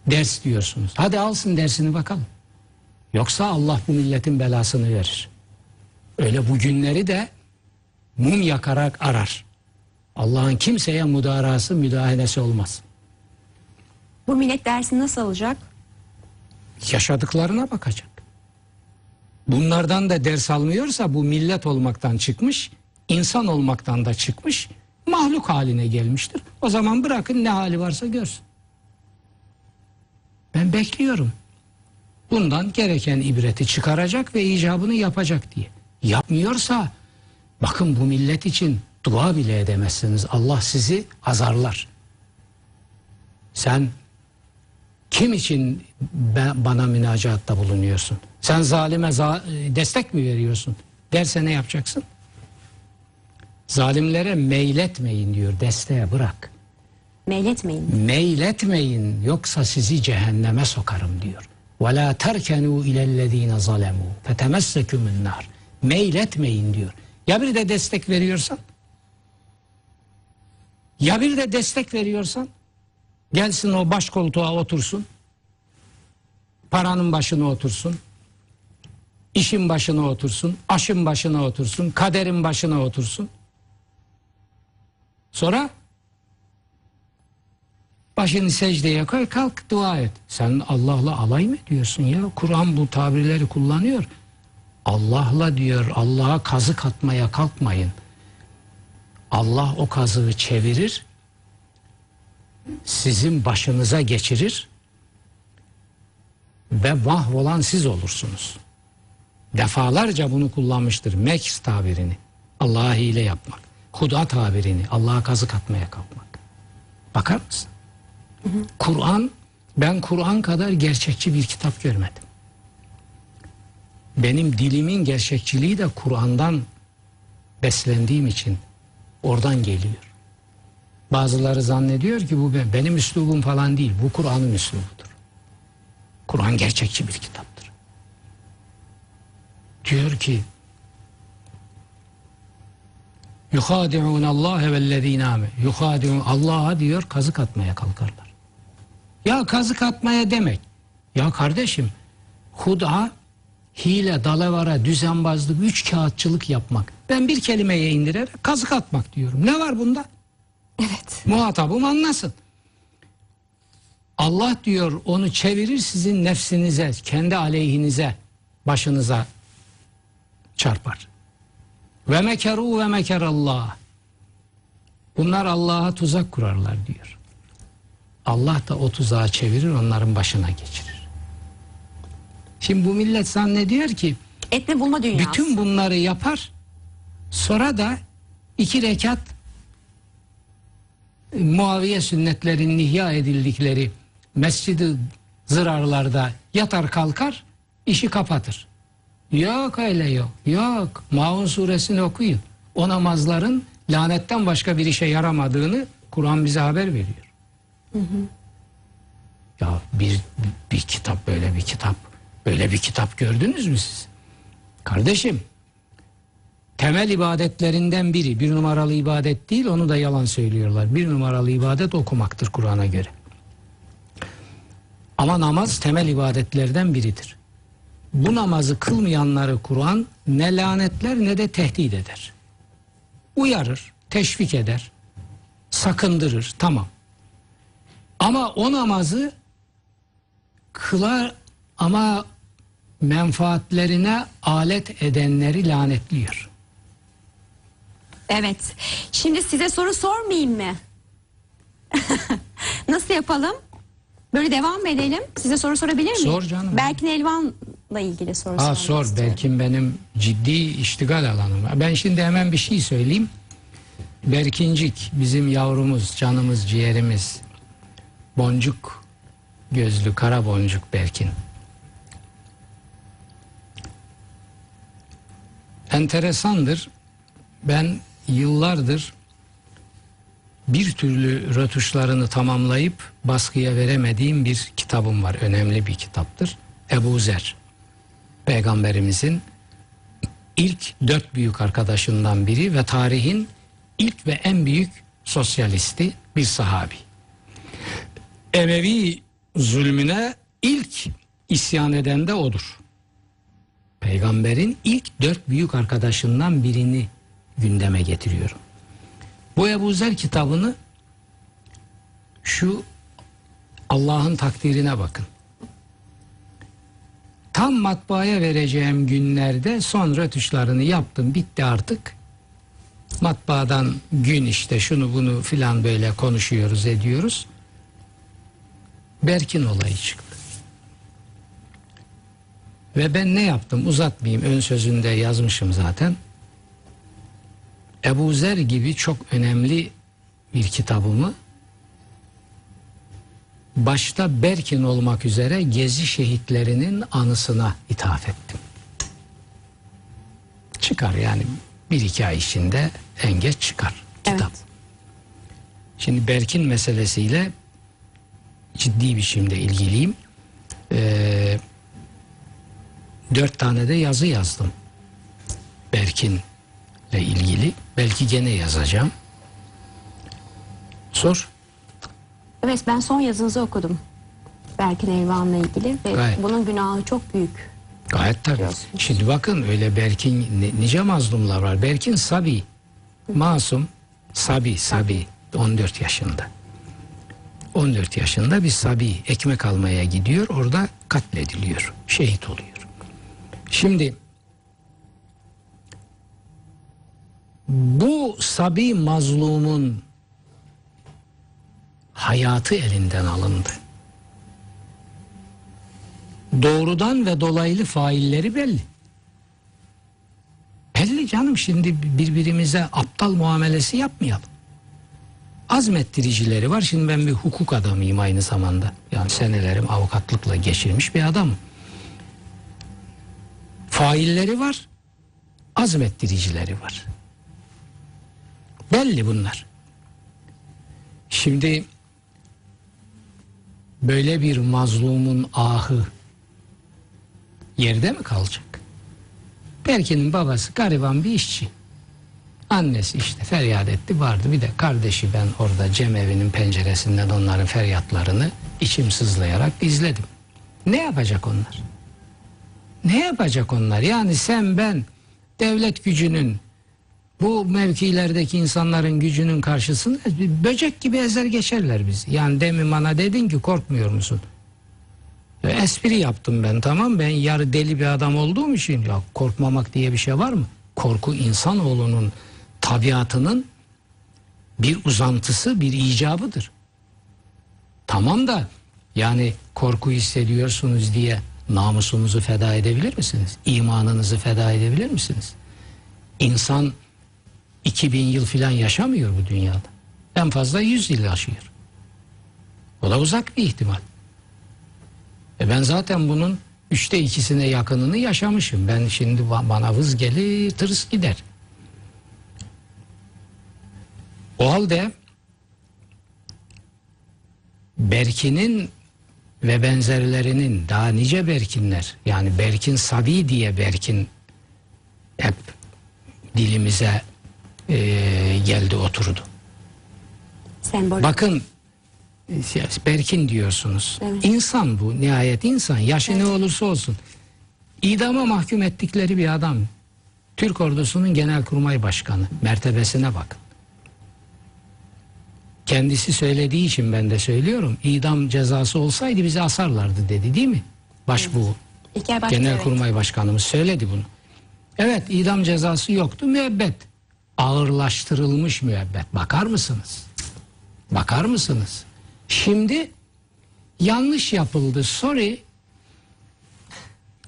Ders diyorsunuz. Hadi alsın dersini bakalım. Yoksa Allah bu milletin belasını verir. Öyle bu günleri de mum yakarak arar. Allah'ın kimseye mudarası, müdahalesi olmaz. Bu millet dersi nasıl alacak? Yaşadıklarına bakacak. Bunlardan da ders almıyorsa bu millet olmaktan çıkmış, insan olmaktan da çıkmış, mahluk haline gelmiştir. O zaman bırakın ne hali varsa görsün. Ben bekliyorum. Bundan gereken ibreti çıkaracak ve icabını yapacak diye. Yapmıyorsa bakın bu millet için Dua bile edemezsiniz. Allah sizi azarlar. Sen kim için ben- bana münacatta bulunuyorsun? Sen zalime za- e, destek mi veriyorsun? Derse ne yapacaksın? Zalimlere meyletmeyin diyor. Desteğe bırak. Meyletmeyin. Meyletmeyin yoksa sizi cehenneme sokarım diyor. Ve la terkenu ilellezine zalemu fetemessekumun nar. Meyletmeyin diyor. Ya bir de destek veriyorsan? Ya bir de destek veriyorsan? Gelsin o baş koltuğa otursun. Paranın başına otursun. işin başına otursun. Aşın başına otursun. Kaderin başına otursun. Sonra Başını secdeye koy kalk dua et. Sen Allah'la alay mı ediyorsun ya? Kur'an bu tabirleri kullanıyor. Allah'la diyor Allah'a kazık atmaya kalkmayın. Allah o kazığı çevirir. Sizin başınıza geçirir. Ve mahvolan siz olursunuz. Defalarca bunu kullanmıştır. Meks tabirini. Allah'a hile yapmak. Huda tabirini. Allah'a kazık atmaya kalkmak. Bakar mısın? Kur'an ben Kur'an kadar gerçekçi bir kitap görmedim. Benim dilimin gerçekçiliği de Kur'an'dan beslendiğim için oradan geliyor. Bazıları zannediyor ki bu ben- benim üslubum falan değil. Bu Kur'an'ın üslubudur. Kur'an gerçekçi bir kitaptır. Diyor ki Yuhadi'un Allah vellezine ame. Yuhadi'un Allah'a diyor kazık atmaya kalkarlar. Ya kazık atmaya demek. Ya kardeşim huda, hile, dalavara, düzenbazlık, üç kağıtçılık yapmak. Ben bir kelimeye indirerek kazık atmak diyorum. Ne var bunda? Evet. Muhatabım anlasın. Allah diyor onu çevirir sizin nefsinize, kendi aleyhinize, başınıza çarpar. Ve mekeru ve mekerallah. Bunlar Allah'a tuzak kurarlar diyor. Allah da o tuzağı çevirir onların başına geçirir. Şimdi bu millet zannediyor ki Etme bulma dünyası. bütün bunları yapar sonra da iki rekat Muaviye sünnetlerinin ihya edildikleri mescidi zırarlarda yatar kalkar işi kapatır. Yok öyle yok. Yok. Maun suresini okuyun. O namazların lanetten başka bir işe yaramadığını Kur'an bize haber veriyor. Ya bir, bir kitap böyle bir kitap böyle bir kitap gördünüz mü siz? Kardeşim temel ibadetlerinden biri bir numaralı ibadet değil onu da yalan söylüyorlar. Bir numaralı ibadet okumaktır Kur'an'a göre. Ama namaz temel ibadetlerden biridir. Bu namazı kılmayanları Kur'an ne lanetler ne de tehdit eder. Uyarır, teşvik eder, sakındırır tamam. Ama o namazı kılar ama menfaatlerine alet edenleri lanetliyor. Evet. Şimdi size soru sormayayım mı? Nasıl yapalım? Böyle devam edelim? Size soru sorabilir miyim? Sor canım. Berkin Elvan'la ilgili soru sormak sor istiyorum. Berkin benim ciddi iştigal alanım. Ben şimdi hemen bir şey söyleyeyim. Berkincik bizim yavrumuz, canımız, ciğerimiz. Boncuk gözlü kara boncuk Berkin. Enteresandır. Ben yıllardır bir türlü rötuşlarını tamamlayıp baskıya veremediğim bir kitabım var. Önemli bir kitaptır. Ebu Zer. Peygamberimizin ilk dört büyük arkadaşından biri ve tarihin ilk ve en büyük sosyalisti bir sahabi. Emevi zulmüne ilk isyan eden de odur. Peygamberin ilk dört büyük arkadaşından birini gündeme getiriyorum. Bu Ebu Zer kitabını şu Allah'ın takdirine bakın. Tam matbaaya vereceğim günlerde son rötuşlarını yaptım bitti artık. Matbaadan gün işte şunu bunu filan böyle konuşuyoruz ediyoruz. Berkin olayı çıktı. Ve ben ne yaptım uzatmayayım ön sözünde yazmışım zaten. Ebu Zer gibi çok önemli bir kitabımı başta Berkin olmak üzere gezi şehitlerinin anısına ithaf ettim. Çıkar yani bir iki ay içinde en geç çıkar kitap. Evet. Şimdi Berkin meselesiyle ciddi biçimde ilgiliyim. Ee, dört tane de yazı yazdım. Berkin'le ilgili. Belki gene yazacağım. Sor. Evet ben son yazınızı okudum. Berkin Elvan'la ilgili ve Gayet. bunun günahı çok büyük. Gayet tabii. Şimdi bakın öyle Berkin nice mazlumlar var. Berkin Sabi. Masum. Sabi, Sabi. 14 yaşında. 14 yaşında bir Sabi ekmek almaya gidiyor. Orada katlediliyor. Şehit oluyor. Şimdi bu Sabi mazlumun hayatı elinden alındı. Doğrudan ve dolaylı failleri belli. Belli canım şimdi birbirimize aptal muamelesi yapmayalım. Azmettiricileri var. Şimdi ben bir hukuk adamıyım aynı zamanda. Yani senelerim avukatlıkla geçirmiş bir adamım. Failleri var. Azmettiricileri var. Belli bunlar. Şimdi böyle bir mazlumun ahı yerde mi kalacak? Berkin'in babası gariban bir işçi. Annesi işte feryat etti vardı. Bir de kardeşi ben orada cemevinin penceresinden onların feryatlarını içim sızlayarak izledim. Ne yapacak onlar? Ne yapacak onlar? Yani sen ben devlet gücünün bu mevkilerdeki insanların gücünün karşısında böcek gibi ezer geçerler bizi. Yani demin bana dedin ki korkmuyor musun? Ya espri yaptım ben tamam ben yarı deli bir adam olduğum için ya korkmamak diye bir şey var mı? Korku insanoğlunun tabiatının bir uzantısı, bir icabıdır. Tamam da yani korku hissediyorsunuz diye namusunuzu feda edebilir misiniz? İmanınızı feda edebilir misiniz? İnsan 2000 yıl filan yaşamıyor bu dünyada. En fazla 100 yıl yaşıyor. O da uzak bir ihtimal. E ben zaten bunun üçte ikisine yakınını yaşamışım. Ben şimdi ba- bana vız gelir tırs gider. O halde Berkin'in ve benzerlerinin daha nice Berkinler yani Berkin Sabi diye Berkin hep dilimize e, geldi oturdu. Sembol. Bakın e, Berkin diyorsunuz. Evet. İnsan bu nihayet insan. Yaşı ne olursa olsun. İdama mahkum ettikleri bir adam. Türk ordusunun genelkurmay başkanı. Mertebesine bakın. Kendisi söylediği için ben de söylüyorum. İdam cezası olsaydı bizi asarlardı dedi değil mi? Başbuğ. Başkan, Genelkurmay Başkanımız söyledi bunu. Evet idam cezası yoktu müebbet. Ağırlaştırılmış müebbet. Bakar mısınız? Bakar mısınız? Şimdi yanlış yapıldı. Sorry.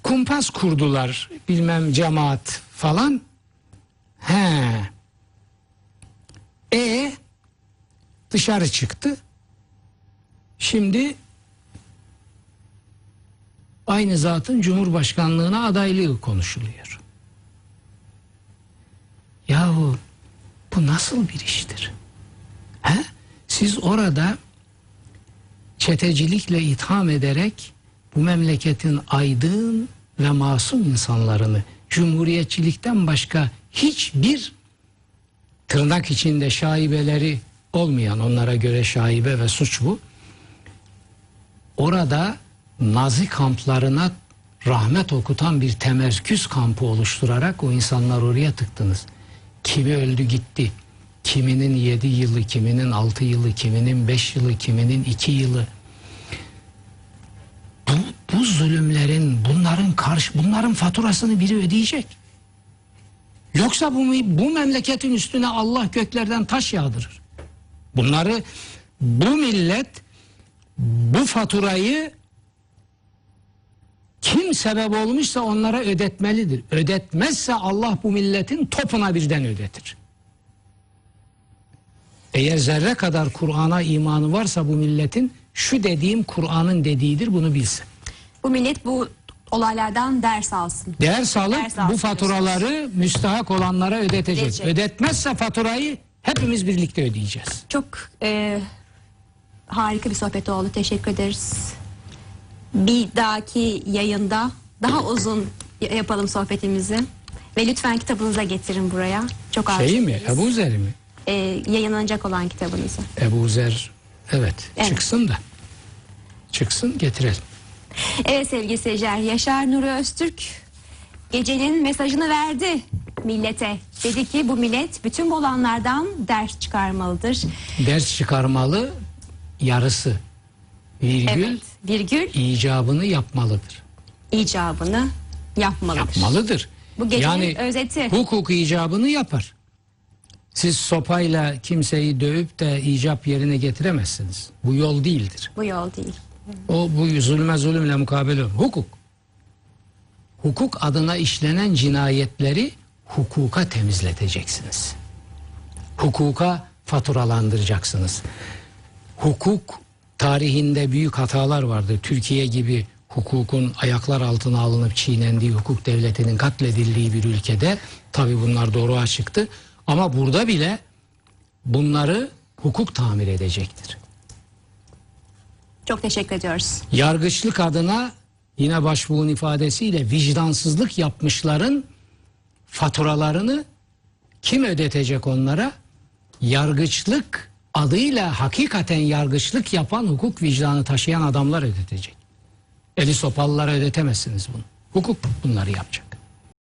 Kumpas kurdular. Bilmem cemaat falan. He. E dışarı çıktı. Şimdi aynı zatın Cumhurbaşkanlığına adaylığı konuşuluyor. Yahu bu nasıl bir iştir? He? Siz orada çetecilikle itham ederek bu memleketin aydın ve masum insanlarını cumhuriyetçilikten başka hiçbir tırnak içinde şaibeleri olmayan onlara göre şaibe ve suç bu. Orada Nazi kamplarına rahmet okutan bir temerküz kampı oluşturarak o insanlar oraya tıktınız. Kimi öldü gitti. Kiminin yedi yılı, kiminin altı yılı, kiminin beş yılı, kiminin iki yılı. Bu, bu zulümlerin, bunların karşı, bunların faturasını biri ödeyecek. Yoksa bu, bu memleketin üstüne Allah göklerden taş yağdırır. Bunları bu millet bu faturayı kim sebep olmuşsa onlara ödetmelidir. Ödetmezse Allah bu milletin topuna birden ödetir. Eğer zerre kadar Kur'an'a imanı varsa bu milletin şu dediğim Kur'an'ın dediğidir bunu bilsin. Bu millet bu olaylardan ders alsın. Ders alıp Ders alsın bu faturaları müstahak olanlara ödetecek. Ödetecek. Ödetmezse faturayı hepimiz birlikte ödeyeceğiz. Çok e, harika bir sohbet oldu. Teşekkür ederiz. Bir dahaki yayında daha uzun yapalım sohbetimizi. Ve lütfen kitabınıza getirin buraya. Çok Şeyi mi? Ebu Zer mi? E, yayınlanacak olan kitabınızı. Ebu Zer evet, Evet. çıksın da. Çıksın getirelim. Evet sevgili seyirciler Yaşar Nuri Öztürk gecenin mesajını verdi millete. Dedi ki bu millet bütün bu olanlardan ders çıkarmalıdır. Ders çıkarmalı yarısı. Virgül Evet virgül icabını yapmalıdır. icabını yapmalıdır. Yapmalıdır. Bu gecenin yani özeti. hukuk icabını yapar. Siz sopayla kimseyi dövüp de icap yerine getiremezsiniz. Bu yol değildir. Bu yol değil. O bu zulme zulümle mukabele. Hukuk. Hukuk adına işlenen cinayetleri hukuka temizleteceksiniz. Hukuka faturalandıracaksınız. Hukuk tarihinde büyük hatalar vardı. Türkiye gibi hukukun ayaklar altına alınıp çiğnendiği, hukuk devletinin katledildiği bir ülkede tabi bunlar doğru çıktı. Ama burada bile bunları hukuk tamir edecektir. Çok teşekkür ediyoruz. yargıçlık adına yine başbuğun ifadesiyle vicdansızlık yapmışların faturalarını kim ödetecek onlara? Yargıçlık adıyla hakikaten yargıçlık yapan hukuk vicdanı taşıyan adamlar ödetecek. Eli sopalılara ödetemezsiniz bunu. Hukuk bunları yapacak.